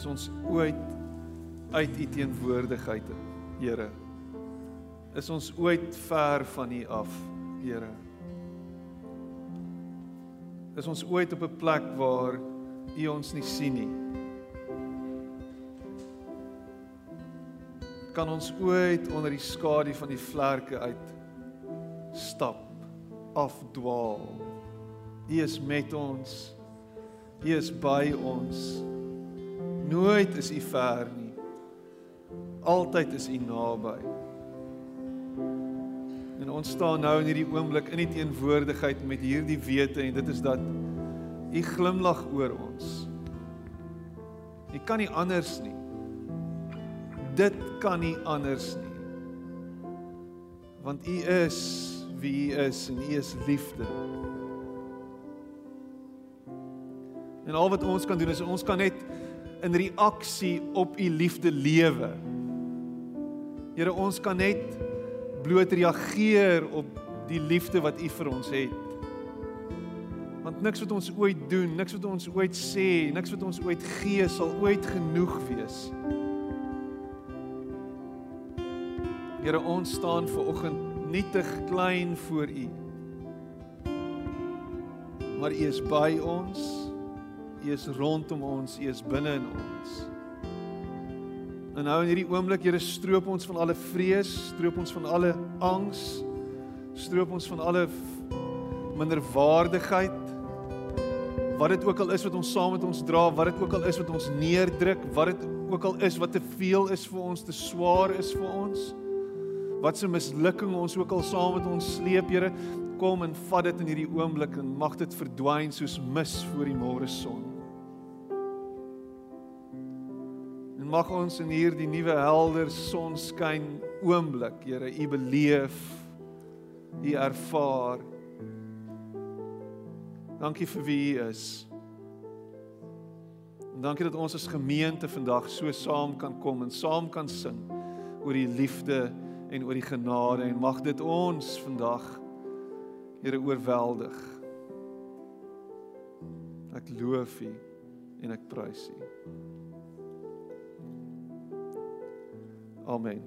is ons ooit uit u teenwoordigheid, Here? Is ons ooit ver van u af, Here? Is ons ooit op 'n plek waar u ons nie sien nie? Kan ons ooit onder die skadu van die vlerke uit stap, afdwaal? U is met ons. U is by ons. Nooit is u ver nie. Altyd is u naby. En ons staan nou in hierdie oomblik in die teenwoordigheid met hierdie wete en dit is dat u glimlag oor ons. U kan nie anders nie. Dit kan nie anders nie. Want u is wie u is en u is liefde. En al wat ons kan doen is ons kan net in reaksie op u liefde lewe. Here, ons kan net bloot reageer op die liefde wat u vir ons het. Want niks wat ons ooit doen, niks wat ons ooit sê, niks wat ons ooit gee sal ooit genoeg wees. Here, ons staan ver oggend nietig klein voor u. Maar u is by ons. U is rondom ons, U is binne in ons. En nou in hierdie oomblik, Here, stroop ons van alle vrees, stroop ons van alle angs, stroop ons van alle minderwaardigheid. Wat dit ook al is wat ons saam met ons dra, wat dit ook al is wat ons neerdruk, wat dit ook al is wat te veel is vir ons, te swaar is vir ons. Wat se mislukking ons ook al saam met ons sleep, Here, kom en vat dit in hierdie oomblik en mag dit verdwyn soos mis voor die môre son. Mag ons in hierdie nuwe helder sonskyn oomblik, Here, U beleef, U ervaar. Dankie vir wie U is. En dankie dat ons as gemeente vandag so saam kan kom en saam kan sing oor die liefde en oor die genade en mag dit ons vandag Here oorweldig. Ek loof U en ek prys U. Amen.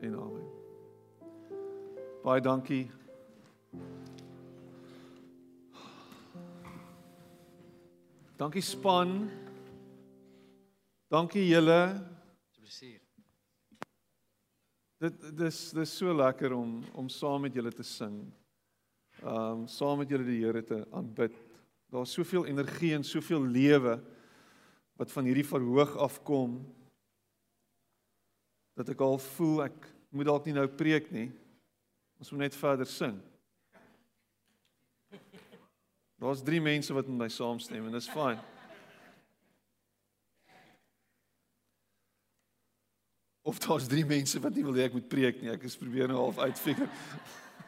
En amen. Baie dankie. Dankie span. Dankie julle. Plesier. Dit dis dis so lekker om om saam met julle te sing. Um saam met julle die Here te aanbid. Daar's soveel energie en soveel lewe wat van hierdie verhoog afkom dat ek al voel ek moet dalk nie nou preek nie. Ons moet net verder sing. Daar's 3 mense wat met my saamstem en dis fyn. Of daar's 3 mense wat nie wil hê ek moet preek nie. Ek is probeer nou half uitfigure.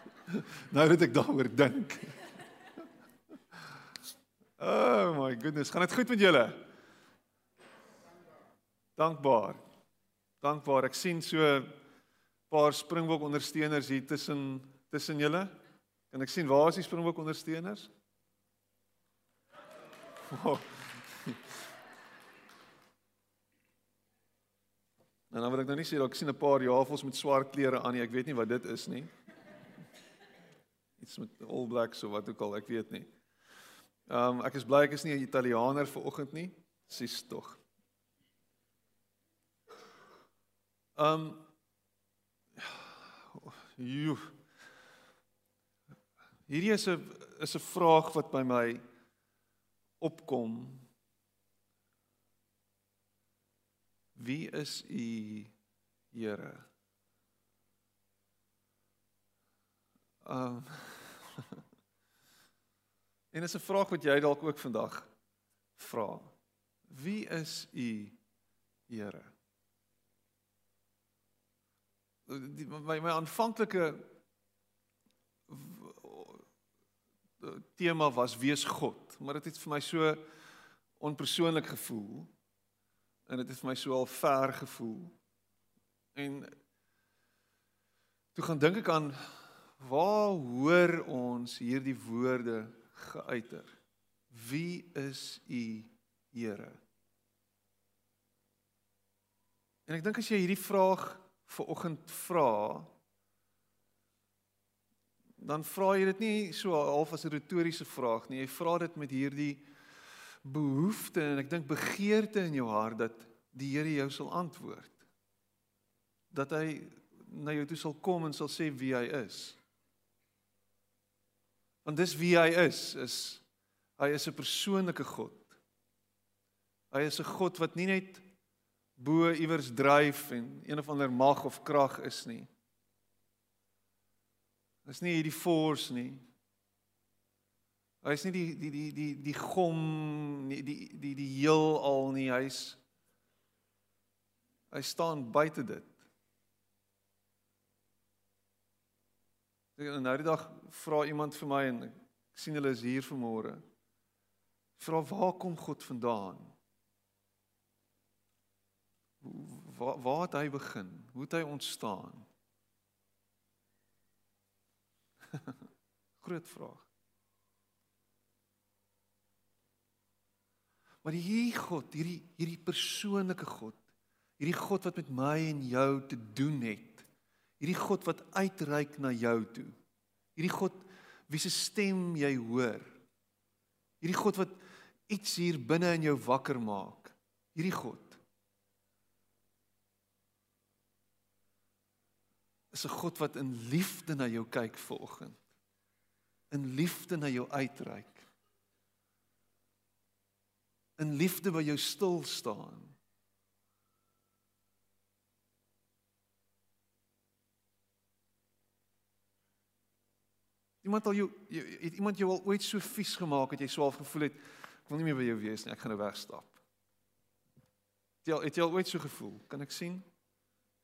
nou dat ek daaroor dink. Oh my goodness, gaan dit goed met julle? Dankbaar dankbaar. Ek sien so 'n paar Springbok ondersteuners hier tussen tussen julle. Kan ek sien waar is die Springbok ondersteuners? Oh. En dan wil ek nou nie sê dat ek sien 'n paar jafels met swart klere aan nie. Ek weet nie wat dit is nie. Iets met All Blacks of wat ook al, ek weet nie. Ehm um, ek is bly ek is nie 'n Italianer vir oggend nie. Sis tog. Um joe. Hierdie is 'n is 'n vraag wat by my opkom. Wie is u Here? Um En is 'n vraag wat jy dalk ook vandag vra. Wie is u Here? Die, my my aanvanklike tema was wees God, maar dit het vir my so onpersoonlik gevoel en dit het vir my so al ver gevoel. En toe gaan dink ek aan waar hoor ons hierdie woorde geuiter? Wie is u Here? En ek dink as jy hierdie vraag vir oggend vra, dan vra jy dit nie so half as 'n retoriese vraag nie. Jy vra dit met hierdie behoefte en ek dink begeerte in jou hart dat die Here jou sal antwoord. Dat hy na jou toe sal kom en sal sê wie hy is. Want dis wie hy is, is hy is 'n persoonlike God. Hy is 'n God wat nie net bo iewers dryf en een of ander mag of krag is nie. Dis nie hierdie force nie. Hy's nie die die die die die gom nie, die die die heelal nie. Hy's hy staan buite dit. En nou die dag vra iemand vir my en ek sien hulle is hier vanmôre. Vra waar kom God vandaan? Waar waar het hy begin? Hoe het hy ontstaan? Groot vraag. Maar hierdie God, hierdie hierdie persoonlike God, hierdie God wat met my en jou te doen het. Hierdie God wat uitreik na jou toe. Hierdie God wie se stem jy hoor. Hierdie God wat iets hier binne in jou wakker maak. Hierdie God is 'n God wat in liefde na jou kyk vanoggend. In liefde na jou uitreik. In liefde by jou stil staan. Iemand al jou, jou het iemand jou al ooit so vies gemaak dat jy swaar gevoel het ek wil nie meer by jou wees nie, ek gaan nou wegstap. Het jy al, het jy al ooit so gevoel? Kan ek sien?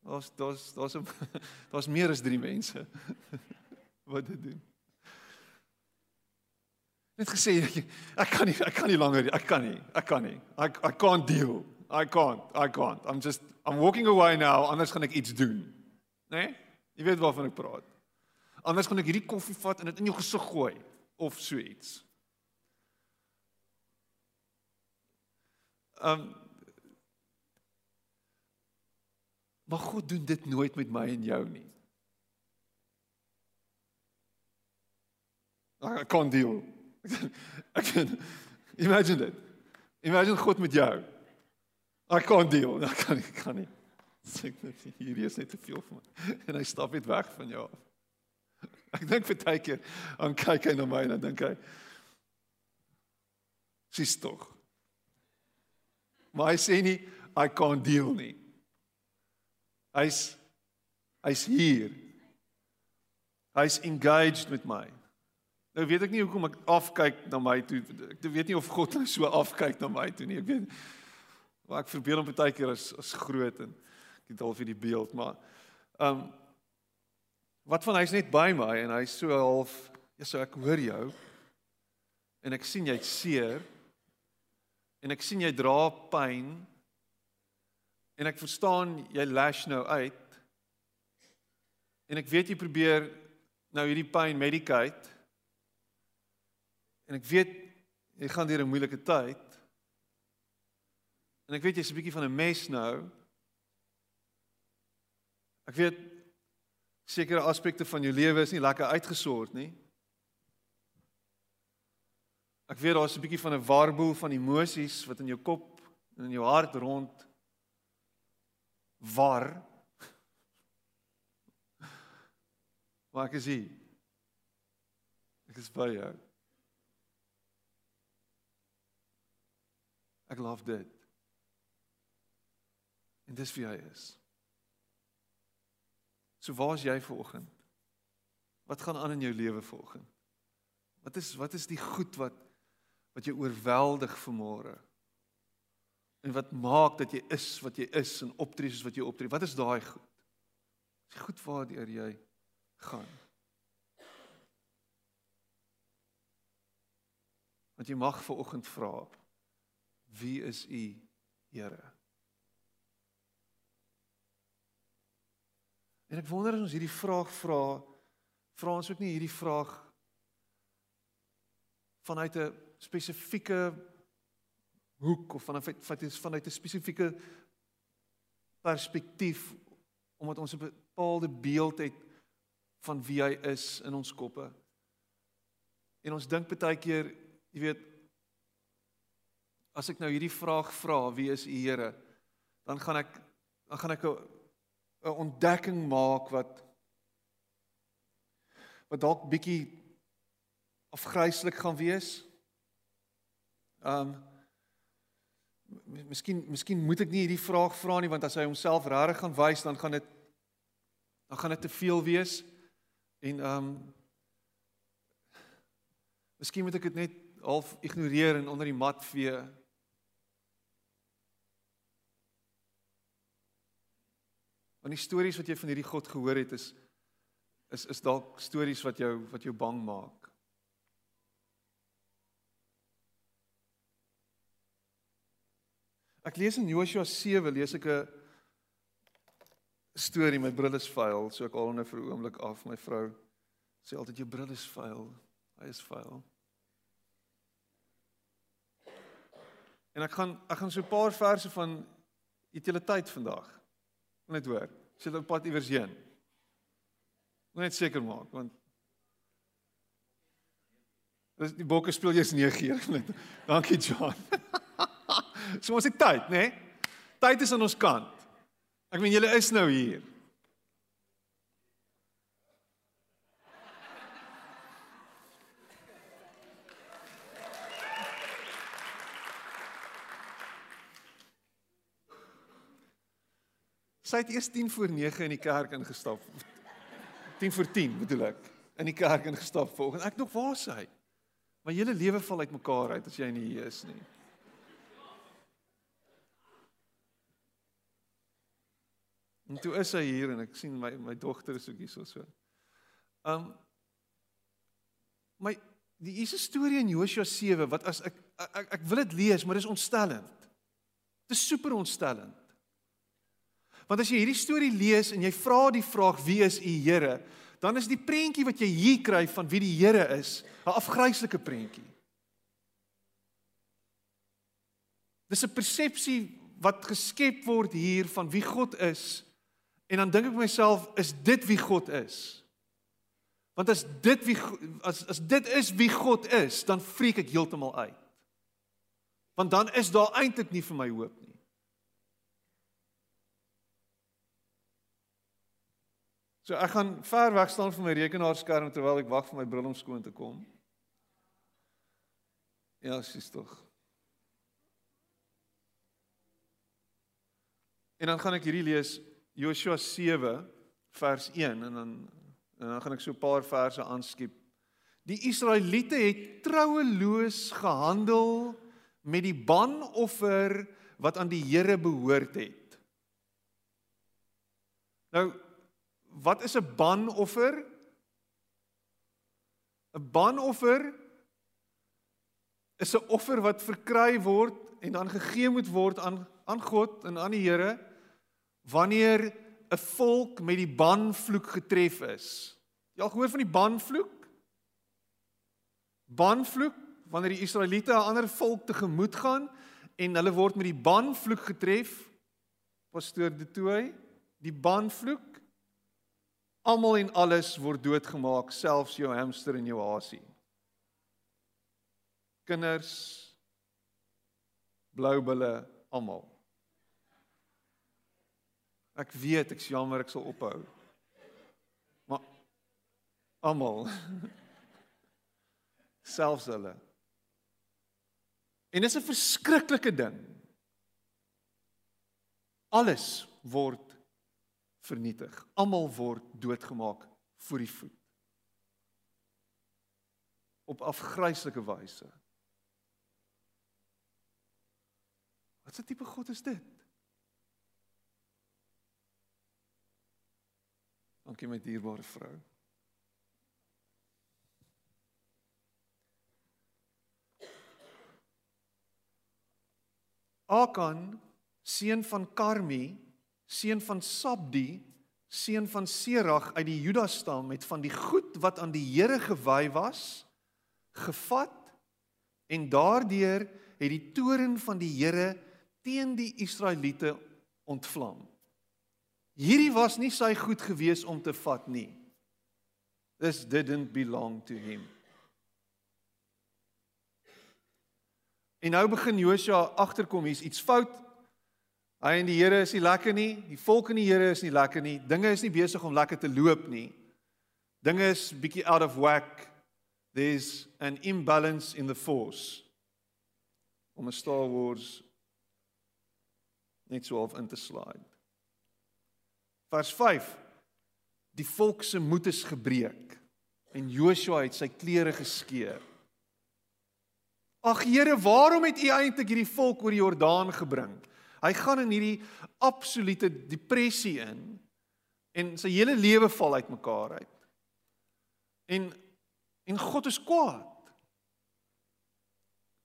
Daar's daar's daar's daar's meer as 3 mense wat dit doen. Net gesê ek kan nie ek kan nie langer ek kan nie ek kan nie I I can't deal. I can't. I can't. I'm just I'm walking away now anders gaan ek iets doen. Né? Nee? Jy weet waarvan ek praat. Anders gaan ek hierdie koffie vat en dit in jou gesig gooi of so iets. Ehm um, Maar God doen dit nooit met my en jou nie. I can't deal. Ek kan imagine dit. Imagine God met jou. I can't deal. Ek kan nie kan nie. Sê net hier is net te veel vir my. En hy stap net weg van jou af. Ek dink vir baie keer aan kyk hy na my en dan dink hy Sis tog. Maar hy sê nie I can't deal nie. Hy's hy's hier. Hy's engaged met my. Nou weet ek nie hoekom ek afkyk na my toe. Ek weet nie of God nou so afkyk na my toe nie. Ek weet maar ek verbeel hom baie keer as as groot en ek het al vir die beeld, maar ehm um, wat van hy's net by my en hy's so half ja, so ek hoor jou en ek sien jy't seer en ek sien jy dra pyn En ek verstaan jy lash nou uit. En ek weet jy probeer nou hierdie pyn medicate. En ek weet jy gaan deur 'n moeilike tyd. En ek weet jy's 'n bietjie van 'n mes nou. Ek weet sekere aspekte van jou lewe is nie lekker uitgesort nie. Ek weet daar's 'n bietjie van 'n warboel van emosies wat in jou kop en in jou hart rond war Maar ek is hier. Ek is by jou. Ek love dit. En dis wie hy is. So waar is jy vanoggend? Wat gaan aan in jou lewe vanoggend? Wat is wat is die goed wat wat jou oorweldig vanmôre? En wat maak dat jy is wat jy is en optree soos wat jy optree. Wat is daai goed? Dis goed waardeur jy gaan. Want jy mag ver oggend vra wie is u Here? En ek wonder as ons hierdie vraag vra, vra ons ook nie hierdie vraag vanuit 'n spesifieke hoek of vanuit vanuit 'n spesifieke perspektief omdat ons 'n bepaalde beeld het van wie hy is in ons koppe. En ons dink baie keer, jy weet, as ek nou hierdie vraag vra, wie is u Here? Dan gaan ek dan gaan ek 'n ontdekking maak wat wat dalk bietjie afgryslik gaan wees. Um Miskien miskien moet ek nie hierdie vraag vra nie want as hy homself regtig gaan wys dan gaan dit dan gaan dit te veel wees. En ehm um, Miskien moet ek dit net half ignoreer en onder die mat vee. Want die stories wat jy van hierdie God gehoor het is is is dalk stories wat jou wat jou bang maak. Ek lees in Joshua 7 lees ek 'n storie my bril is vuil, so ek haal hom nou vir 'n oomblik af. My vrou sê altyd jou bril is vuil. Hy is vuil. En ek gaan ek gaan so 'n paar verse van utiliteit vandag. Net hoor. Sit op pad iewers heen. Net seker maak want Dis die bokke speel jy's 9 keer. Dankie John. so ons het tyd, né? Nee? Tyd is aan ons kant. Ek meen julle is nou hier. Sy het eers 10 voor 9 in die kerk ingestap. 10 voor 10 bedoel ek, in die kerk ingestap volgens. Ek nog waar sy? Maar julle lewe val uitmekaar uit as jy nie hier is nie. En toe is hy hier en ek sien my my dogter is ook hier so so. Um my die is 'n storie in Josua 7 wat as ek ek ek wil dit lees, maar dit is ontstellend. Dit is super ontstellend. Want as jy hierdie storie lees en jy vra die vraag wie is u Here, dan is die prentjie wat jy hier kry van wie die Here is, 'n afgryslike prentjie. Dis 'n persepsie wat geskep word hier van wie God is En dan dink ek myself, is dit wie God is? Want as dit wie as as dit is wie God is, dan freek ek heeltemal uit. Want dan is daar eintlik nie vir my hoop nie. So ek gaan ver weg staan van my rekenaarskerm terwyl ek wag vir my bril om skoon te kom. Ja, sies tog. En dan gaan ek hierdie lees Joshua 7 vers 1 en dan en dan gaan ek so 'n paar verse aanskiep. Die Israeliete het troueloos gehandel met die banoffer wat aan die Here behoort het. Nou wat is 'n banoffer? 'n Banoffer is 'n offer wat verkry word en dan gegee moet word aan aan God en aan die Here wanneer 'n volk met die banvloek getref is. Jy al gehoor van die banvloek? Banvloek wanneer die Israeliete 'n ander volk tegemoet gaan en hulle word met die banvloek getref. Pastoor De Tooy, die banvloek almal en alles word doodgemaak, selfs jou hamster en jou hasie. Kinders bloubulle almal. Ek weet ek's jammer ek sal ophou. Maar almal selfs hulle. En dis 'n verskriklike ding. Alles word vernietig. Almal word doodgemaak voor die voet. Op afgryslike wyse. Wat 'n tipe God is dit? Dankie my dierbare vrou. Akan, seun van Karmi, seun van Sabdi, seun van Serag uit die Juda stam het van die goed wat aan die Here gewy was, gevat en daardeur het die toren van die Here teen die Israeliete ontvlam. Hierdie was nie sy goed gewees om te vat nie. This didn't belong to him. En nou begin Josua agterkom hier's iets fout. Hy en die Here is nie lekker nie. Die volk in die Here is nie lekker nie. Dinge is nie besig om lekker te loop nie. Dinge is bietjie out of whack. There's an imbalance in the force. Om 'n Star Wars net so half in te slide. Vers 5. Die volk se moed is gebreek en Joshua het sy klere geskeur. Ag Here, waarom het U eintlik hierdie volk oor die Jordaan gebring? Hy gaan in hierdie absolute depressie in en sy hele lewe val uitmekaar uit. En en God is kwaad.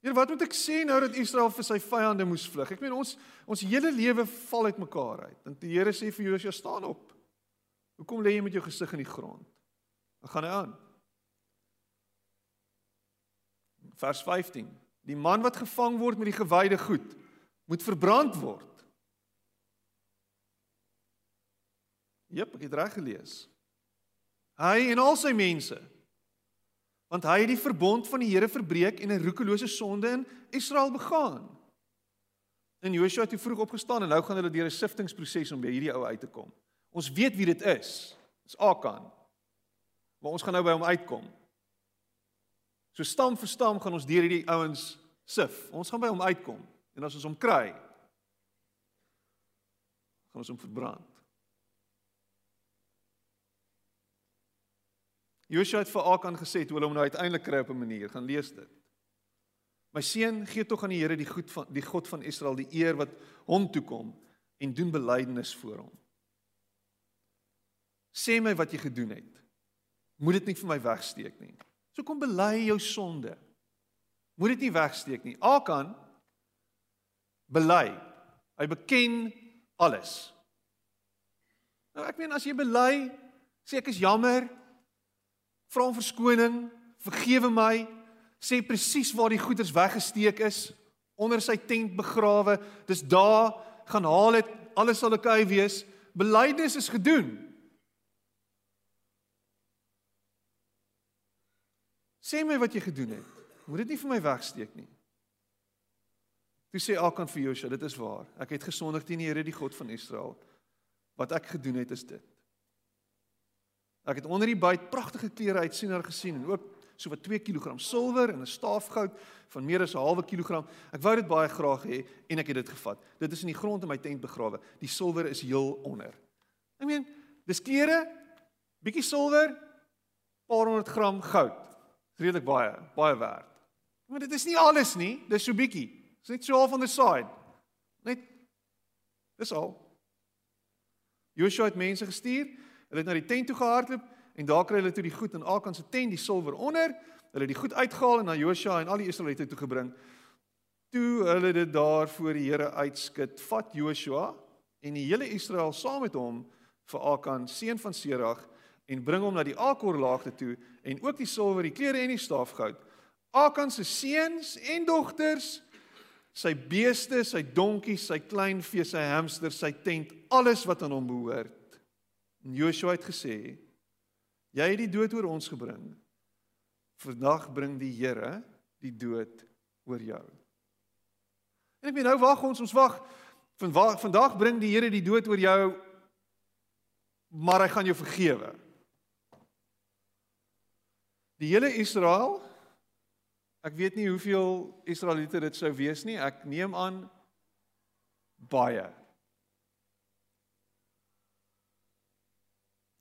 Heer, wat moet ek sê nou dat Israel vir sy vyande moes vlug? Ek meen ons ons hele lewe val uitmekaar uit. En die Here sê vir Josua staan op. Hoekom lê jy met jou gesig in die grond? Dan gaan hy aan. Vers 15. Die man wat gevang word met die gewyde goed moet verbrand word. Jep, ek het reg gelees. Hy en al sy mense want hy het die verbond van die Here verbreek en 'n roekelose sonde in Israel begaan. En Joshua het vroeg opgestaan en nou gaan hulle deur 'n siftingproses om by hierdie ou uit te kom. Ons weet wie dit is. Dis Akan. Maar ons gaan nou by hom uitkom. So stam vir stam gaan ons deur hierdie ouens sif. Ons gaan by hom uitkom en as ons hom kry, gaan ons hom verbrand. Joshua het vir Akan gesê toe hulle hom nou uiteindelik kry op 'n manier, gaan lees dit. My seun, gee tog aan die Here die goed van die God van Israel die eer wat hom toekom en doen belydenis voor hom. Sê my wat jy gedoen het. Moet dit nie vir my wegsteek nie. So kom bely jou sonde. Moet dit nie wegsteek nie. Akan bely. Hy beken alles. Nou ek meen as jy bely, sê ek is jammer, Vra om verskoning, vergewe my, sê presies waar die goederes weggesteek is, onder sy tent begrawe. Dis daar, gaan haal dit, alles sal oukei wees. Belydenis is gedoen. Sê my wat jy gedoen het. Moet dit nie vir my wegsteek nie. Toe sê Akan vir Josua, dit is waar. Ek het gesondig teen die Here, die God van Israel. Wat ek gedoen het is dit. Ek het onder die byt pragtige klere uitsiener gesien en ook so wat 2 kg silwer en 'n staaf goud van meer as 'n halwe kilogram. Ek wou dit baie graag hê en ek het dit gevat. Dit is in die grond in my tent begrawe. Die silwer is heel onder. Ek meen, dis klere, bietjie silwer, paar honderd gram goud. Redelik baie, baie werd. Maar dit is nie alles nie, dis so bietjie. Dis net so half on the side. Net dis al. Joshua het mense gestuur Hulle het na die tent toe gehardloop en daar kry hulle toe die goed in Akan se tent, die silwer onder. Hulle het die goed uitgehaal en na Josua en al die Israeliete toe gebring. Toe hulle dit daar voor die Here uitskit, vat Josua en die hele Israel saam met hom vir Akan seun van Serag en bring hom na die Akor laagte toe en ook die silwer, die klere en die staafgoud. Akan se seuns en dogters, sy beeste, sy donkies, sy kleinvee, sy hamsters, sy tent, alles wat aan hom behoort. En Joshua het gesê: Jy het die dood oor ons gebring. Vandag bring die Here die dood oor jou. En ek meen nou wag ons, ons wag. Vandag vandag bring die Here die dood oor jou. Maar hy gaan jou vergewe. Die hele Israel Ek weet nie hoeveel Israeliete dit sou wees nie. Ek neem aan baie.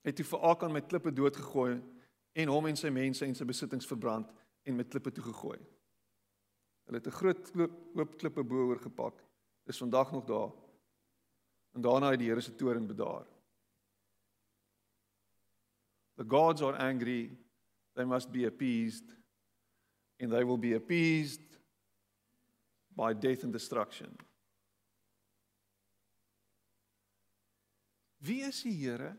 Het toe vir Akan met klippe doodgegooi en hom en sy mense en sy besittings verbrand en met klippe toegegooi. Hulle het 'n groot oop klippe bo oor gepak. Is vandag nog daar. En daarna het die Here se toorn bedaar. The gods are angry. They must be appeased. And they will be appeased by death and destruction. Wie is die Here?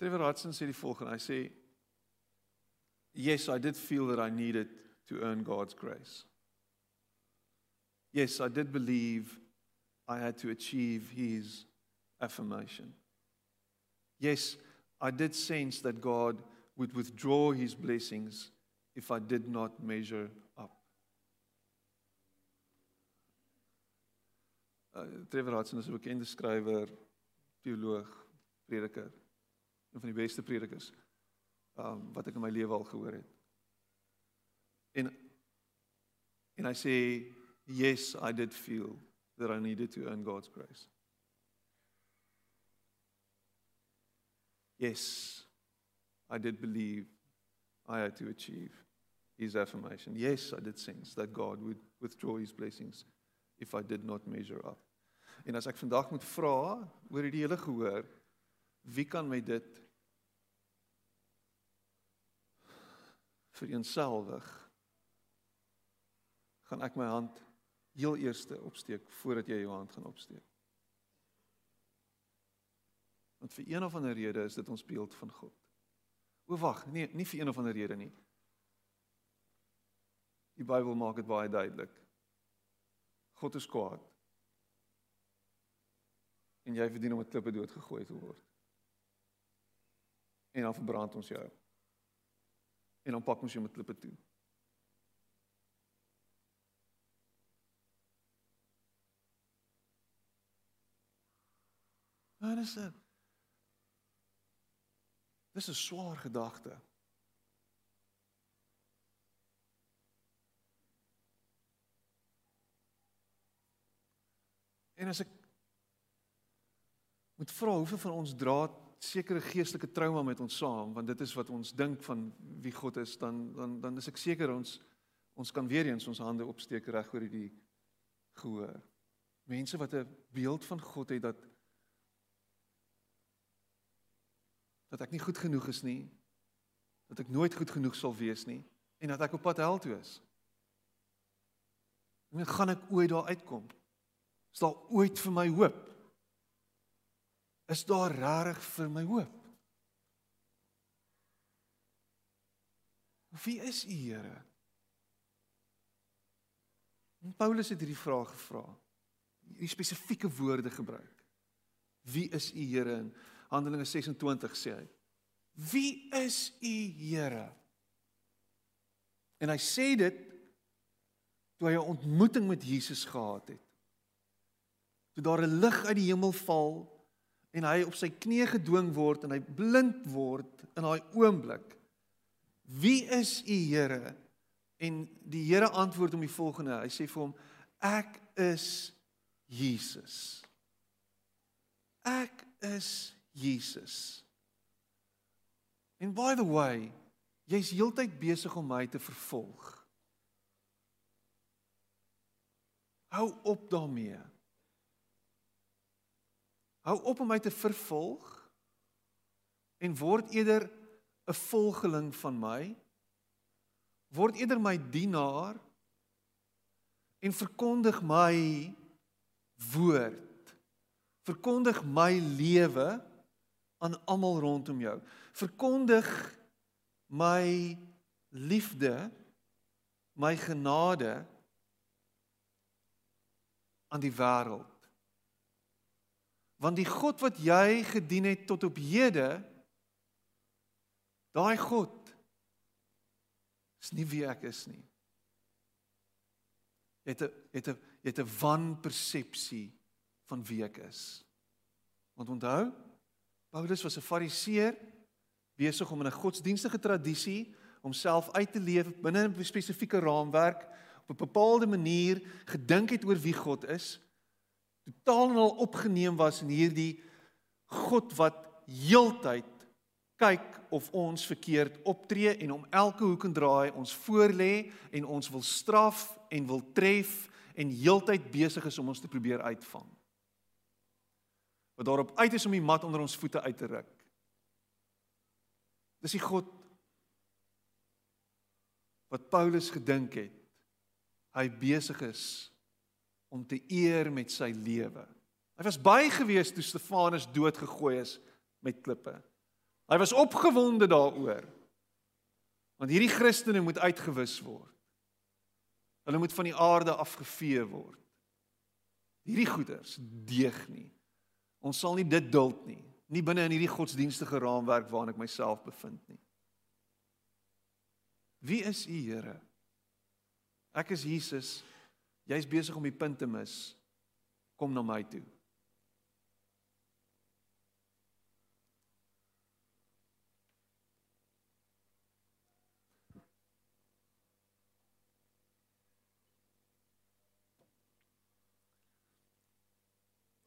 Trevor Hudson sê die volgende. Hy sê Yes, I did feel that I needed to earn God's grace. Yes, I did believe I had to achieve his affirmation. Yes, I did sense that God would withdraw his blessings if I did not measure up. Uh, Trevor Hudson is 'n bekende skrywer, teoloog, prediker, een van die beste predikers um, wat ek in my lewe al gehoor het. En en hy sê yes, I did feel that I needed to earn God's grace. Yes, I did believe I had to achieve his affirmation. Yes, I did sense that God would withdraw his blessings if I did not measure up. En as ek vandag moet vra oor hierdie hele gehoor, wie kan my dit vereenselwig? Gaan ek my hand heel eerste opsteek voordat jy jou hand gaan opsteek? Want vir een of ander rede is dit ons beeld van God. O wag, nee, nie vir een of ander rede nie. Die Bybel maak dit baie duidelik. God is kwaad. En jy verdien om met klippe doodgegooi te word. En dan verbrand ons jou. En dan pak ons jou met klippe toe. Wat is dit? Dis 'n swaar gedagte. En as ek moet vra hoeveel van ons dra sekere geestelike trauma met ons saam want dit is wat ons dink van wie God is dan dan dan is ek seker ons ons kan weer eens ons hande opsteek reg oor hierdie gehoor. Mense wat 'n beeld van God het dat dat ek nie goed genoeg is nie, dat ek nooit goed genoeg sal wees nie en dat ek op pad hel toe is. En gaan ek ooit daar uitkom? Is daar ooit vir my hoop? Is daar regtig vir my hoop? Wie is U, Here? En Paulus het hierdie vraag gevra. Hierdie spesifieke woorde gebruik. Wie is U, Here? En Handelinge 26 sê hy: Wie is u Here? En hy sê dit toe hy 'n ontmoeting met Jesus gehad het. Toe daar 'n lig uit die hemel val en hy op sy knieë gedwing word en hy blind word in daai oomblik. Wie is u Here? En die Here antwoord hom die volgende. Hy sê vir hom: Ek is Jesus. Ek is Jesus. En by the way, jy's heeltyd besig om my te vervolg. Hou op daarmee. Hou op om my te vervolg en word eerder 'n volgeling van my. Word eerder my dienaar en verkondig my woord. Verkondig my lewe aan almal rondom jou. Verkondig my liefde, my genade aan die wêreld. Want die God wat jy gedien het tot op hede, daai God is nie wie ek is nie. Jy het 'n het 'n jy het 'n wanpersepsie van wie ek is. Want onthou, Paulus was 'n Fariseer besig om in 'n godsdienstige tradisie homself uit te leef binne 'n spesifieke raamwerk op 'n bepaalde manier gedink het oor wie God is totaal en al opgeneem was in hierdie God wat heeltyd kyk of ons verkeerd optree en om elke hoek en draai ons voorlê en ons wil straf en wil tref en heeltyd besig is om ons te probeer uitvang wat daarop uit is om die mat onder ons voete uit te ruk. Dis die God wat Paulus gedink het hy besig is om te eer met sy lewe. Hy was baie gewees toe Stefanus doodgegooi is met klippe. Hy was opgewonde daaroor. Want hierdie Christene moet uitgewis word. Hulle moet van die aarde afgevee word. Hierdie goeders deeg nie. Ons sal nie dit duld nie, nie binne in hierdie godsdienstige raamwerk waarin ek myself bevind nie. Wie is U, Here? Ek is Jesus. Jy's besig om die punt te mis. Kom na my toe.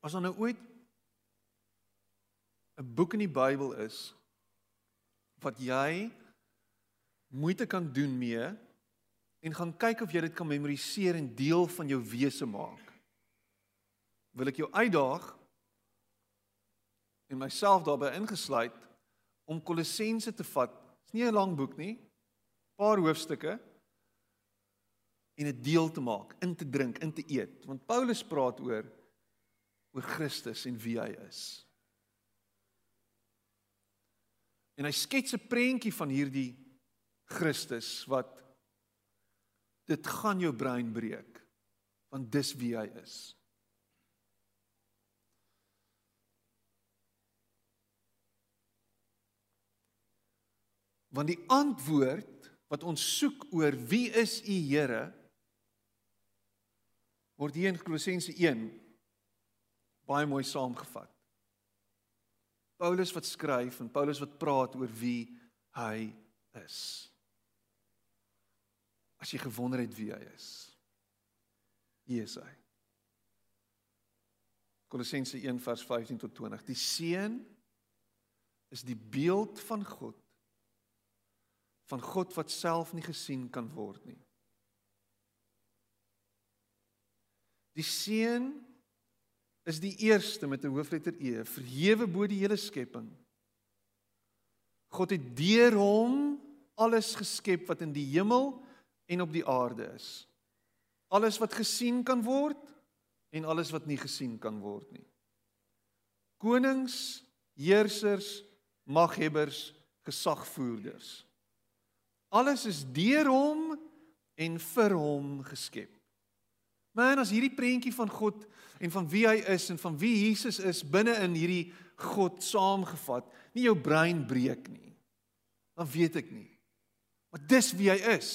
As daar nou ooit 'n boek in die Bybel is wat jy moeite kan doen mee en gaan kyk of jy dit kan memoriseer en deel van jou wese maak. Wil ek jou uitdaag en myself daarbey ingesluit om Kolossense te vat. Dit's nie 'n lang boek nie. Paar hoofstukke en dit deel te maak, in te drink, in te eet. Want Paulus praat oor oor Christus en wie hy is. En hy skets 'n prentjie van hierdie Christus wat dit gaan jou brein breek want dis wie hy is. Want die antwoord wat ons soek oor wie is u Here word hier in Kolossense baie mooi saamgevat. Paulus wat skryf en Paulus wat praat oor wie hy is. As jy gewonder het wie hy is. Hier is hy. Kolossense 1 vers 15 tot 20. Die seun is die beeld van God van God wat self nie gesien kan word nie. Die seun is die eerste met 'n hoofletter E, verhewe bo die hele skepping. God het deur hom alles geskep wat in die hemel en op die aarde is. Alles wat gesien kan word en alles wat nie gesien kan word nie. Konings, heersers, maghebbers, gesagvoerders. Alles is deur hom en vir hom geskep. Man, as hierdie prentjie van God en van wie hy is en van wie Jesus is binne in hierdie God saamgevat, nie jou brein breek nie. Dan weet ek nie. Maar dis wie hy is.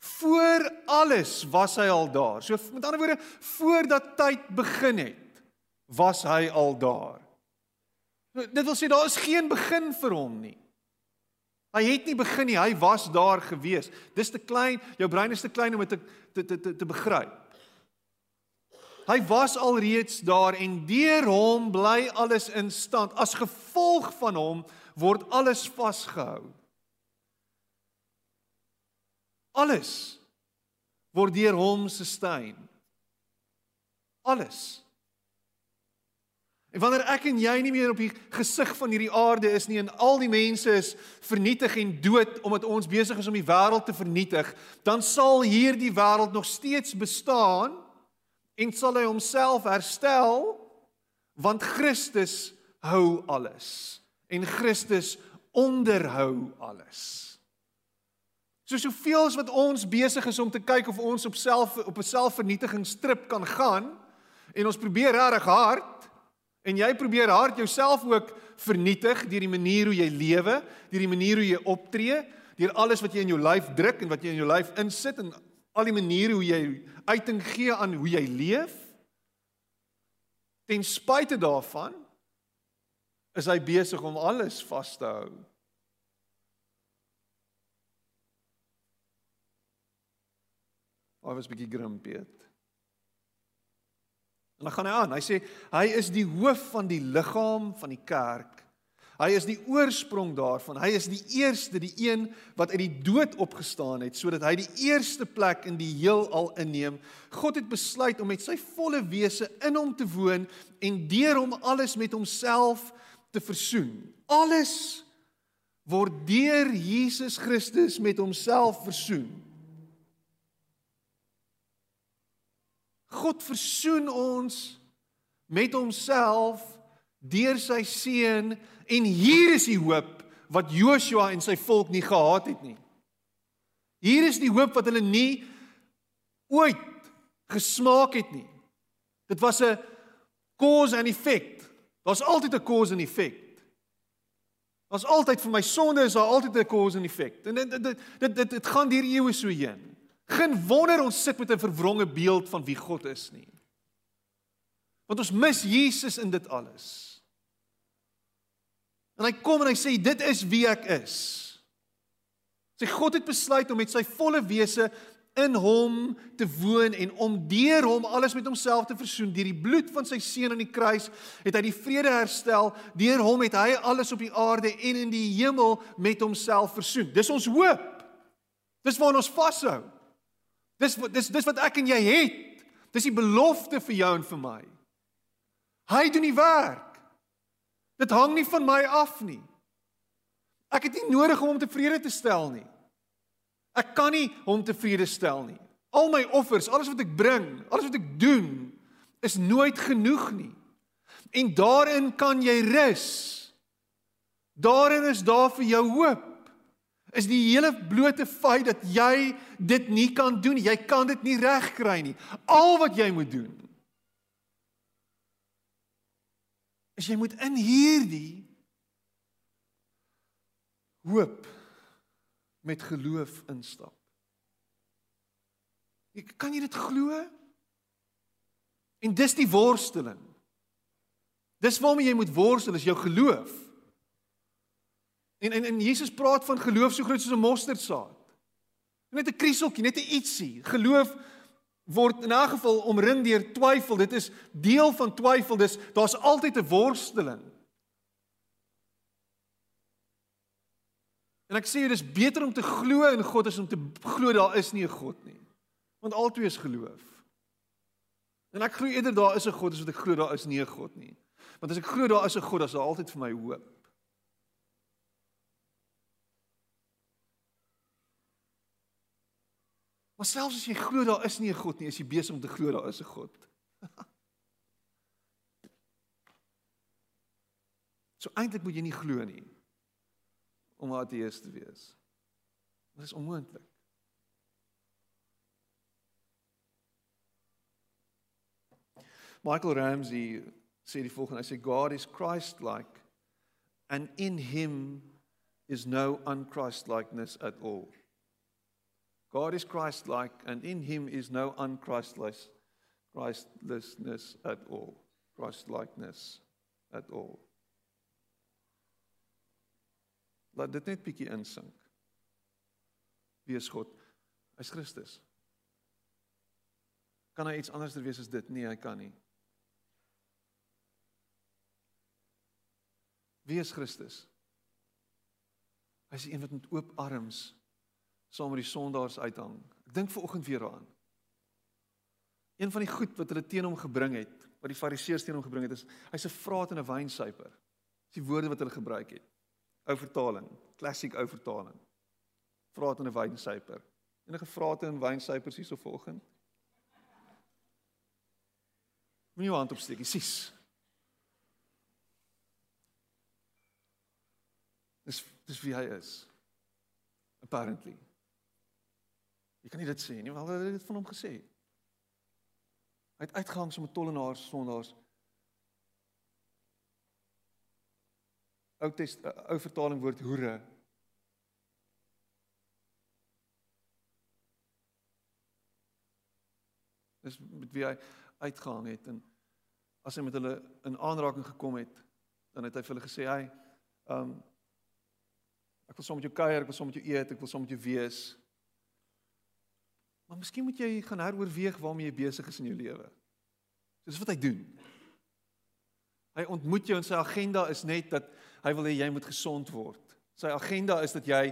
Voor alles was hy al daar. So met ander woorde, voordat tyd begin het, was hy al daar. Dit wil sê daar is geen begin vir hom nie. Hy het nie begin nie, hy was daar gewees. Dis te klein, jou brein is te klein om dit te te te te begryp. Hy was alreeds daar en deur hom bly alles in stand. As gevolg van hom word alles vasgehou. Alles word deur hom sustain. Alles. En wanneer ek en jy nie meer op die gesig van hierdie aarde is nie en al die mense is vernietig en dood omdat ons besig is om die wêreld te vernietig, dan sal hierdie wêreld nog steeds bestaan en sal hy homself herstel want Christus hou alles en Christus onderhou alles. So soveel as wat ons besig is om te kyk of ons op self op 'n selfvernietigingstrip kan gaan en ons probeer regtig hard en jy probeer hard jouself ook vernietig deur die manier hoe jy lewe, deur die manier hoe jy optree, deur alles wat jy in jou lyf druk en wat jy in jou lyf insit en al die maniere hoe jy uiting gee aan hoe jy leef ten spyte daarvan is hy besig om alles vas te hou. Hy was bietjie grimpeet. En dan gaan hy aan. Hy sê hy is die hoof van die liggaam van die kerk. Hy is die oorsprong daarvan. Hy is die eerste, die een wat uit die dood opgestaan het sodat hy die eerste plek in die heelal inneem. God het besluit om met sy volle wese in hom te woon en deur hom alles met homself te versoen. Alles word deur Jesus Christus met homself versoen. God versoen ons met homself deur sy seun en hier is die hoop wat Joshua en sy volk nie gehad het nie. Hier is die hoop wat hulle nie ooit gesmaak het nie. Dit was 'n cause and effect. Daar's altyd 'n cause and effect. Daar's altyd vir my sonde is daar altyd 'n cause and effect. En dit dit dit dit dit gaan deur eeue so heen. Geen wonder ons sit met 'n verwronge beeld van wie God is nie. Want ons mis Jesus in dit alles. En hy kom en hy sê dit is wie ek is. Sy God het besluit om met sy volle wese in hom te woon en om deur hom alles met homself te versoen deur die bloed van sy seun aan die kruis het hy die vrede herstel deur hom het hy alles op die aarde en in die hemel met homself versoen dis ons hoop dis waar ons vashou dis dis dis wat ek en jy het dis die belofte vir jou en vir my hy doen die werk dit hang nie van my af nie ek het nie nodig om hom tevrede te stel nie Ek kan nie hom tevrede stel nie. Al my offers, alles wat ek bring, alles wat ek doen, is nooit genoeg nie. En daarin kan jy rus. Daarin is daar vir jou hoop. Is die hele blote feit dat jy dit nie kan doen nie. Jy kan dit nie regkry nie. Al wat jy moet doen is jy moet in hierdie hoop met geloof instap. Ek kan jy dit glo? En dis die worsteling. Dis waarmee jy moet worstel, is jou geloof. En en en Jesus praat van geloof so groot soos 'n mosterdsaad. Net 'n krieseltjie, net 'n ietsie. Geloof word in 'n geval omring deur twyfel. Dit is deel van twyfel. Dis daar's altyd 'n worsteling. En ek sê dis beter om te glo in God as om te glo daar is nie 'n God nie. Want albei is geloof. En ek glo eerder daar is 'n God as wat ek glo daar is nie 'n God nie. Want as ek glo daar is 'n God, dan is daar altyd vir my hoop. Maar selfs as jy glo daar is nie 'n God nie, is jy besig om te glo daar is 'n God. so eintlik moet jy nie glo nie om 'n ateïs te wees. Dit is onmoontlik. Michael Ramsey sê die volgende, hy sê God is Christ-like and in him is no unchristlikeness at all. God is Christ-like and in him is no unchristlikeness Christlessness at all. Christlikeness at all. Laat dit net bietjie insink. Wie is God? Hy's Christus. Kan hy iets anderster wees as dit? Nee, hy kan nie. Wie is Christus? Hy's die een wat met oop arms saam met die sondaars uithang. Ek dink ver oggend weer daaraan. Een van die goed wat hulle teen hom gebring het, wat die fariseërs teen hom gebring het, is hy's 'n vraat en 'n wynsuiper. Dis die woorde wat hulle gebruik het ou vertaling, klassiek ou vertaling. Vraat in 'n wynsuiper. Enige vrate in wynsuipers hier so volgens? Moenie jou hand opsteek, sies. Dis dis wie hy is. Apparently. Jy kan nie dit sê nie, want hulle het dit van hom gesê. Hy het uitgehang so met tollenaars, sondaars. Ou test ou vertaling woord hoere. Dis met wie hy uitgehang het en as hy met hulle in aanraking gekom het, dan het hy vir hulle gesê hy um ek wil saam met jou kuier, ek wil saam met jou eet, ek wil saam met jou wees. Maar miskien moet jy gaan heroorweeg waarmee jy besig is in jou lewe. Dis wat hy doen. Hy ontmoet jou en sy agenda is net dat hy wil hê jy moet gesond word. Sy agenda is dat jy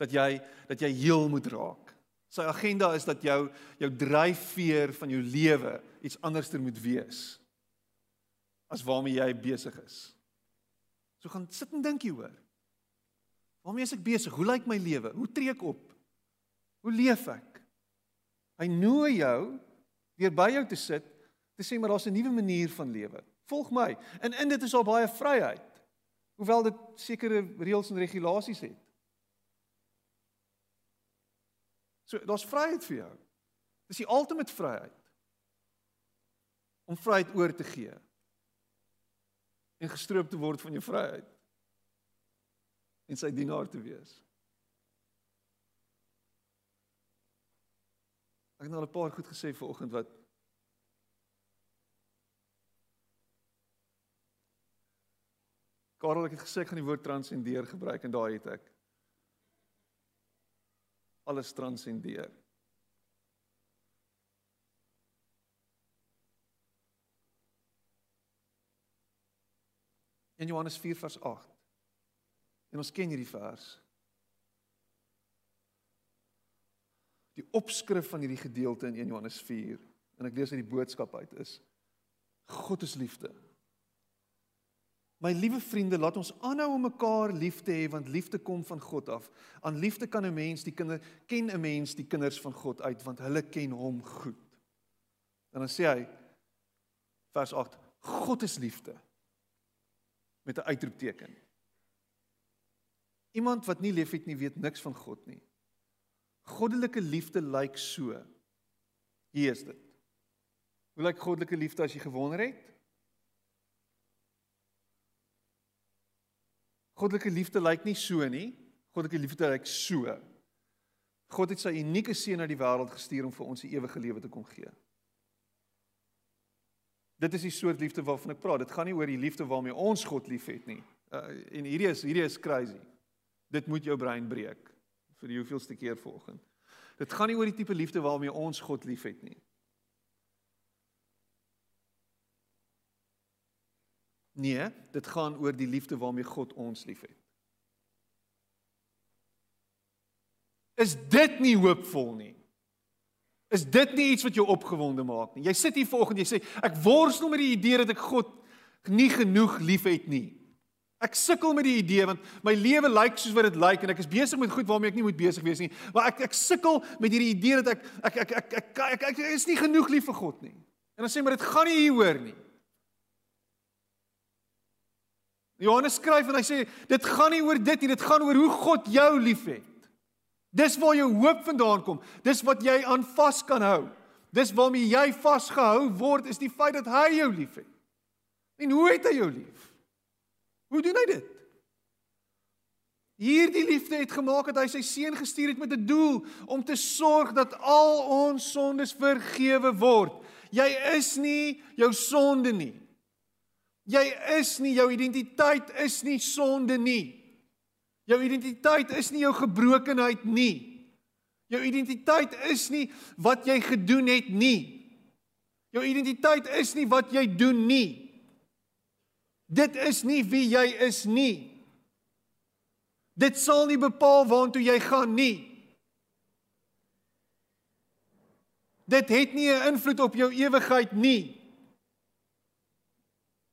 dat jy dat jy heel moet raak. Sy agenda is dat jou jou dryfveer van jou lewe iets anderster moet wees as waarmee jy besig is. So gaan sit en dink hieroor. Waarmee is ek besig? Hoe lyk my lewe? Hoe tree ek op? Hoe leef ek? Hy nooi jou weer by jou te sit te sê maar daar's 'n nuwe manier van lewe. Volg my. En in dit is daar baie vryheid. Hoewel dit sekere reëls en regulasies het. So daar's vryheid vir jou. Dis die ultimate vryheid. Om vryheid oor te gee. En gestroop te word van jou vryheid. En sy dienaar te wees. Ek het nou al 'n paar goed gesê vanoggend wat Karel ek het gesê ek gaan die woord transcendeer gebruik en daai het ek alles transcendeer. In Johannes 4 vers 8. En ons ken hierdie vers. Die opskrif van hierdie gedeelte in 1 Johannes 4 en ek lees uit die boodskap uit is God is liefde. My liewe vriende, laat ons aanhou om mekaar lief te hê want liefde kom van God af. Aan liefde kan 'n mens die kinder ken 'n mens die kinders van God uit want hulle ken hom goed. En dan sê hy vers 8: God is liefde met 'n uitroepteken. Iemand wat nie lief het nie, weet niks van God nie. Goddelike liefde lyk so. Hier is dit. Hoe lyk goddelike liefde as jy gewonder het? Goddelike liefde lyk nie so nie. Goddelike liefde lyk so. God het sy unieke seun na die wêreld gestuur om vir ons die ewige lewe te kom gee. Dit is die soort liefde waarvan ek praat. Dit gaan nie oor die liefde waarmee ons God liefhet nie. Uh, en hierdie is hierdie is crazy. Dit moet jou brein breek vir die hoeveelste keer volgende. Dit gaan nie oor die tipe liefde waarmee ons God liefhet nie. Nee, dit gaan oor die liefde waarmee God ons liefhet. Is dit nie hoopvol nie? Is dit nie iets wat jou opgewonde maak nie? Jy sit hier vanoggend jy sê ek worstel met die idee dat ek God nie genoeg liefhet nie. Ek sukkel met die idee want my lewe lyk soos wat dit lyk en ek is besig met goed waarmee ek nie moet besig wees nie. Maar ek ek sukkel met hierdie idee dat ek ek ek ek ek, ek, ek, ek is nie genoeg lief vir God nie. En dan sê maar dit gaan nie hieroor nie. Johannes skryf en hy sê dit gaan nie oor dit nie, dit gaan oor hoe God jou liefhet. Dis waar jou hoop vandaan kom. Dis wat jy aan vas kan hou. Dis waarmee jy vasgehou word is die feit dat hy jou liefhet. En hoe het hy jou lief? Hoe doen hy dit? Hierdie liefde het gemaak dat hy sy seun gestuur het met 'n doel om te sorg dat al ons sondes vergewe word. Jy is nie jou sonde nie. Jy is nie jou identiteit is nie sonde nie. Jou identiteit is nie jou gebrokenheid nie. Jou identiteit is nie wat jy gedoen het nie. Jou identiteit is nie wat jy doen nie. Dit is nie wie jy is nie. Dit sal nie bepaal waartoe jy gaan nie. Dit het nie 'n invloed op jou ewigheid nie.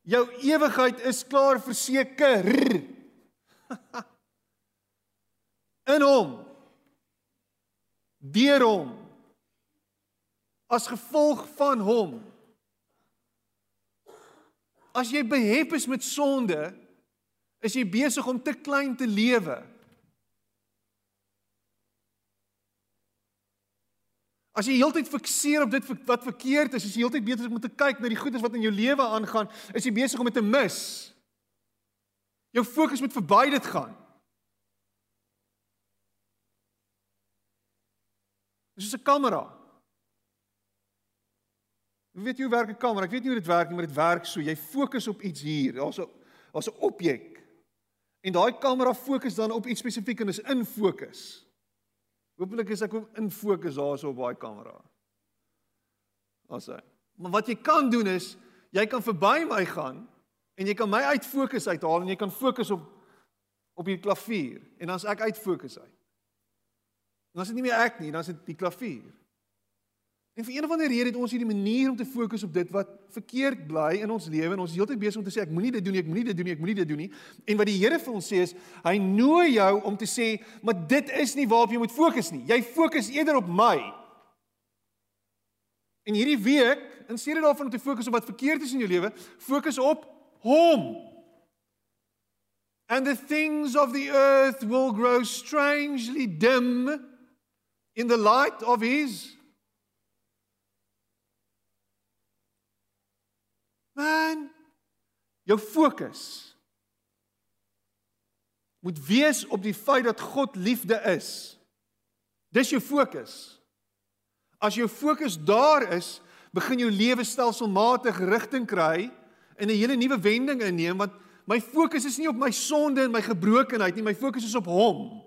Jou ewigheid is klaar verseker. In hom. Deur hom. As gevolg van hom. As jy behep is met sonde, is jy besig om te klein te lewe. As jy heeltyd fikseer op dit wat verkeerd is, as jy heeltyd besig is om te kyk na die goedes wat in jou lewe aangaan, is jy besig om dit te mis. Jou fokus moet verby dit gaan. Dis 'n kamera. Jy weet hoe werk 'n kamera? Ek weet nie hoe dit werk nie, maar dit werk so. Jy fokus op iets hier. Daar's 'n daar's 'n objek. En daai kamera fokus dan op iets spesifiek en is in fokus. Hoopelik is ek ook in fokus daarso op daai kamera. Asai. Maar wat jy kan doen is jy kan verby my gaan en jy kan my uit fokus uithaal en jy kan fokus op op die klavier en dan's ek uit fokus uit. Dan is dit nie meer ek nie, dan is dit die klavier. En vir een of ander rede het ons hierdie manier om te fokus op dit wat verkeerd bly in ons lewe en ons is heeltyd besig om te sê ek moenie dit doen nie, ek moenie dit doen nie, ek moenie dit doen nie. En wat die Here vir ons sê is, hy nooi jou om te sê, maar dit is nie waarop jy moet fokus nie. Jy fokus eerder op my. En hierdie week, in steede daarvan om te fokus op wat verkeerd is in jou lewe, fokus op hom. And the things of the earth will grow strangely dim in the light of his Man, jou fokus moet wees op die feit dat God liefde is. Dis jou fokus. As jou fokus daar is, begin jou lewe stelselmatig rigting kry en 'n hele nuwe wending inneem want my fokus is nie op my sonde en my gebrokenheid nie, my fokus is op hom.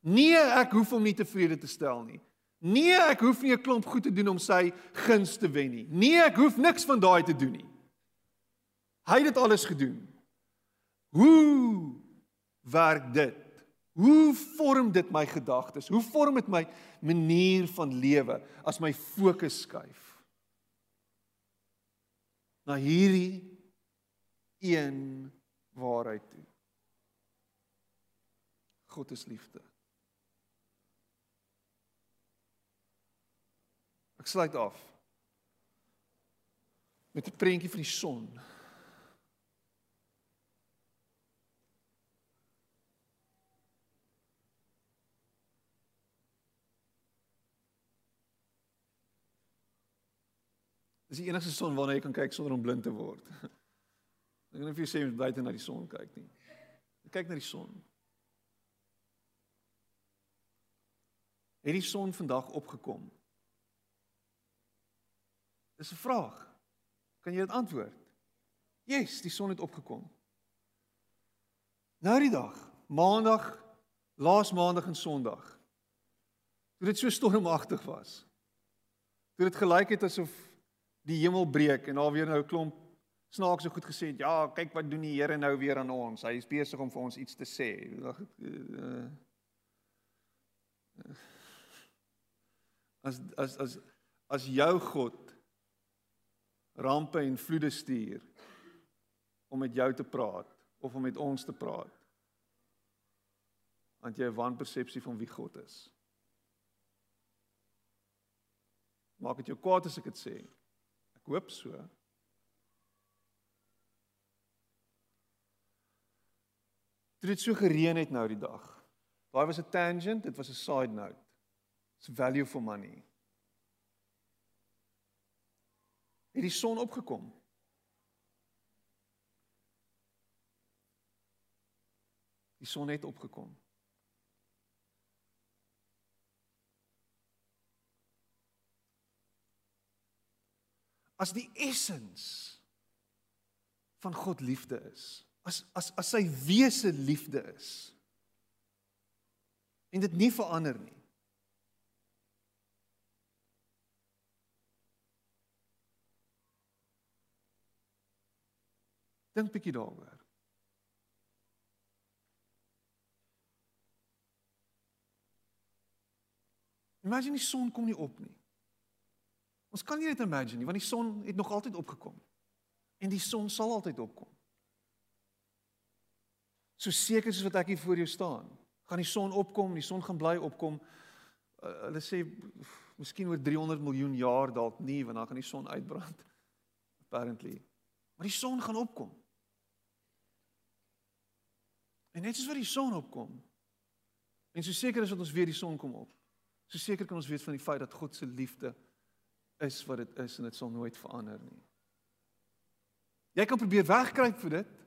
Nee, ek hoef hom nie tevrede te stel nie. Nee, ek hoef nie 'n klomp goed te doen om sy guns te wen nie. Nee, ek hoef niks van daai te doen nie. Hy het dit alles gedoen. Hoe werk dit? Hoe vorm dit my gedagtes? Hoe vorm dit my manier van lewe as my fokus skuif na hierdie een waarheid toe? God is liefde. Ek sluit af met 'n prentjie van die son. Dis die enigste son waarna jy kan kyk sonder om blind te word. Ek weet nie of jy sê jy moet buite na die son kyk nie. Kyk na die son. Het die son vandag opgekom? Dis 'n vraag. Kan jy dit antwoord? Yes, die son het opgekom. Nou die dag, Maandag, laas Maandag en Sondag. Toe dit so stormagtig was. Toe dit gelyk het asof die hemel breek en daar weer nou 'n klomp snaakse goed gesê het. Ja, kyk wat doen die Here nou weer aan ons. Hy is besig om vir ons iets te sê. Eh, as as as as jou God rampe en vloede stuur om met jou te praat of om met ons te praat. Want jy 'n wanpersepsie van wie God is. Maak dit jou kwaad as ek dit sê. Ek hoop so. Dit het so gereën het nou die dag. Daai was 'n tangent, dit was 'n side note. It's value for money. Het die son opgekom. Die son het opgekom. As die essens van God liefde is, as as as sy wese liefde is en dit nie verander nie. Dink bietjie daaroor. Imagine die son kom nie op nie. Ons kan nie dit imagine nie want die son het nog altyd opgekom. En die son sal altyd opkom. So seker soos wat ek hier voor jou staan, gaan die son opkom, die son gaan bly opkom. Uh, hulle sê miskien oor 300 miljoen jaar dalk nie want dan gaan die son uitbrand. Apparently. Maar die son gaan opkom. En net soos wat die son opkom. En so seker is dat ons weer die son kom op. So seker kan ons weet van die feit dat God se liefde is wat dit is en dit sal nooit verander nie. Jy kan probeer wegkruip vir dit.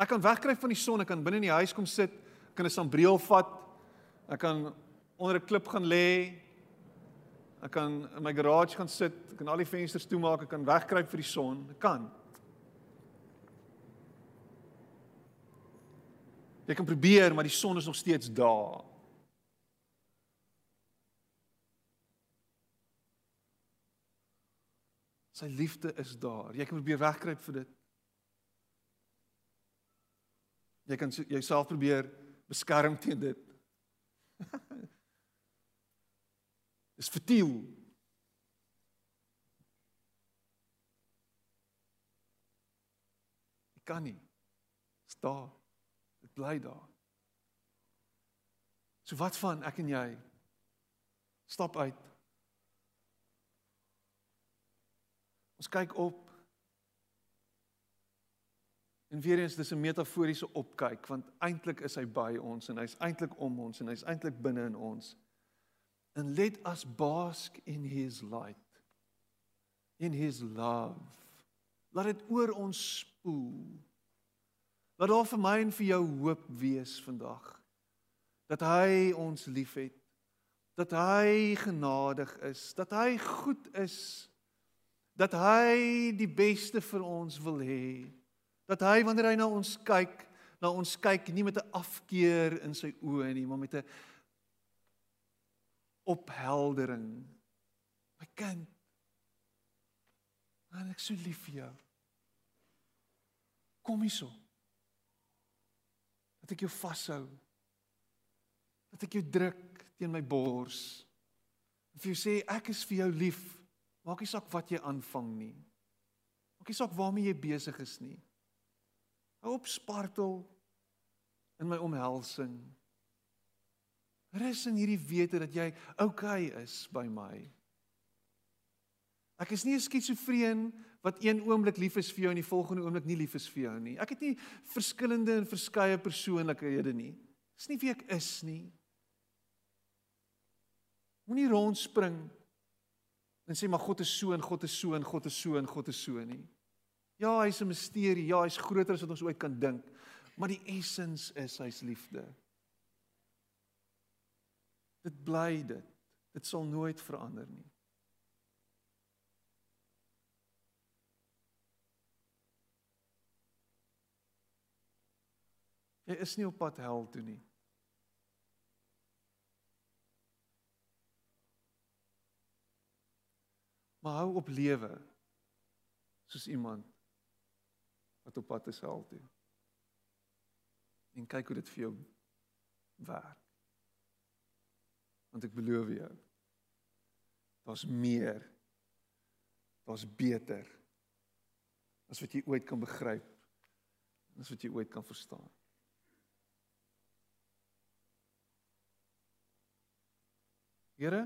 Ek kan wegkruip van die son, ek kan binne in die huis kom sit, kan 'n sambreel vat. Ek kan onder 'n klip gaan lê. Ek kan in my garage gaan sit, ek kan al die vensters toemaak, ek kan wegkruip vir die son. Ek kan. Jy kan probeer, maar die son is nog steeds daar. Sy liefde is daar. Jy kan probeer wegkruip vir dit. Jy kan jouself probeer beskerm teen dit. Dis vertiel. Ek kan nie. Staan bly daar. So wat van ek en jy? Stap uit. Ons kyk op. En weer eens dis 'n metaforiese opkyk want eintlik is hy by ons en hy's eintlik om ons en hy's eintlik binne in ons. And let us bask in his light. In his love. Laat dit oor ons spoel. Laat daar vir my en vir jou hoop wees vandag. Dat hy ons liefhet. Dat hy genadig is, dat hy goed is dat hy die beste vir ons wil hê. Dat hy wanneer hy na ons kyk, na ons kyk nie met 'n afkeer in sy oë nie, maar met 'n opheldering. My kind, en ek so lief vir jou. Kom hierso. Dat ek jou vashou. Dat ek jou druk teen my bors. En vir jou sê ek is vir jou lief. Maak nie saak wat jy aanvang nie. Maak nie saak waarmee jy besig is nie. Hou op spartel in my omhelsing. Rus in hierdie wete dat jy oukei okay is by my. Ek is nie 'n skizofreen wat een oomblik lief is vir jou en die volgende oomblik nie lief is vir jou nie. Ek het nie verskillende en verskeie persoonlikhede nie. Dis nie wie ek is nie. Moenie rondspring en sê maar God is so en God is so en God is so en God is so nie. Ja, hy's 'n misterie. Ja, hy's groter as wat ons ooit kan dink. Maar die essens is hy's liefde. Dit bly dit. Dit sal nooit verander nie. Jy is nie op pad hel toe nie. Maar hou op lewe soos iemand wat op pad is hel toe. En kyk hoe dit vir jou werk. Want ek beloof jou, daar's meer. Daar's beter as wat jy ooit kan begryp. As wat jy ooit kan verstaan. Here,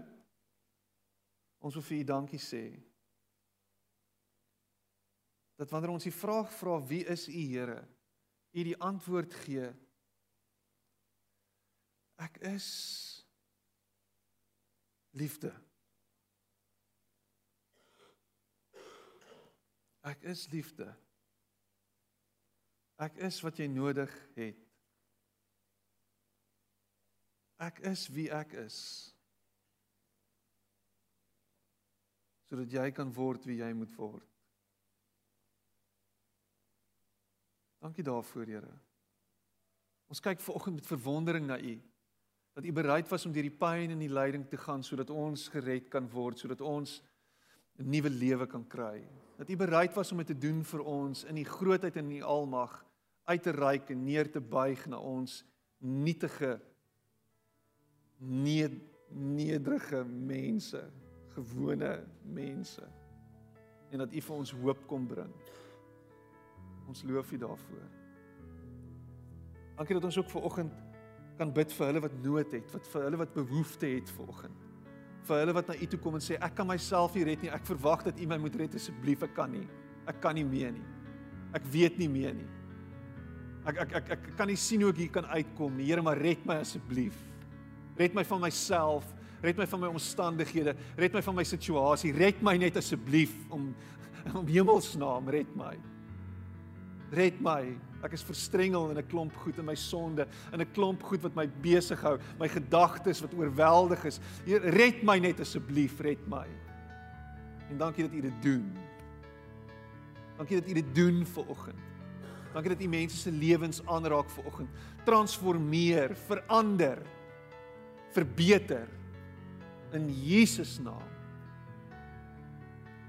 Ons wil vir U dankie sê. Dat wanneer ons die vraag vra wie is U Here, U die antwoord gee. Ek is liefde. Ek is liefde. Ek is wat jy nodig het. Ek is wie ek is. Sodat jy kan word wie jy moet word. Dankie daarvoor, Here. Ons kyk vanoggend met verwondering na U dat U bereid was om deur die pyn en die lyding te gaan sodat ons gered kan word, sodat ons 'n nuwe lewe kan kry. Dat U bereid was om dit te doen vir ons in die grootheid en in die almag uit te reik en neer te buig na ons nietige nederige mense gewone mense en dat U vir ons hoop kom bring. Ons loof U daarvoor. Dankie dat ons ook ver oggend kan bid vir hulle wat nood het, wat vir hulle wat behoefte het ver oggend. Vir hulle wat na U toe kom en sê ek kan myself nie red nie. Ek verwag dat U my moet red asseblief. Ek kan nie. Ek kan nie meer nie. Ek weet nie meer nie. Ek ek ek ek kan nie sien hoe ek hier kan uitkom nie. Here, maar red my asseblief. Red my van myself. Red my van my omstandighede, red my van my situasie, red my net asseblief om om hemelsnaam red my. Red my. Ek is verstrengel in 'n klomp goed in my sonde, in 'n klomp goed wat my besig hou, my gedagtes wat oorweldig is. Heer, red my net asseblief, red my. En dankie dat U dit doen. Dankie dat U dit doen vir oggend. Dankie dat U mense se lewens aanraak vir oggend. Transformeer, verander, verbeter in Jesus naam.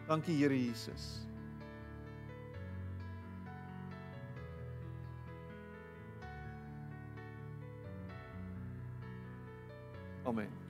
Dankie Here Jesus. Amen.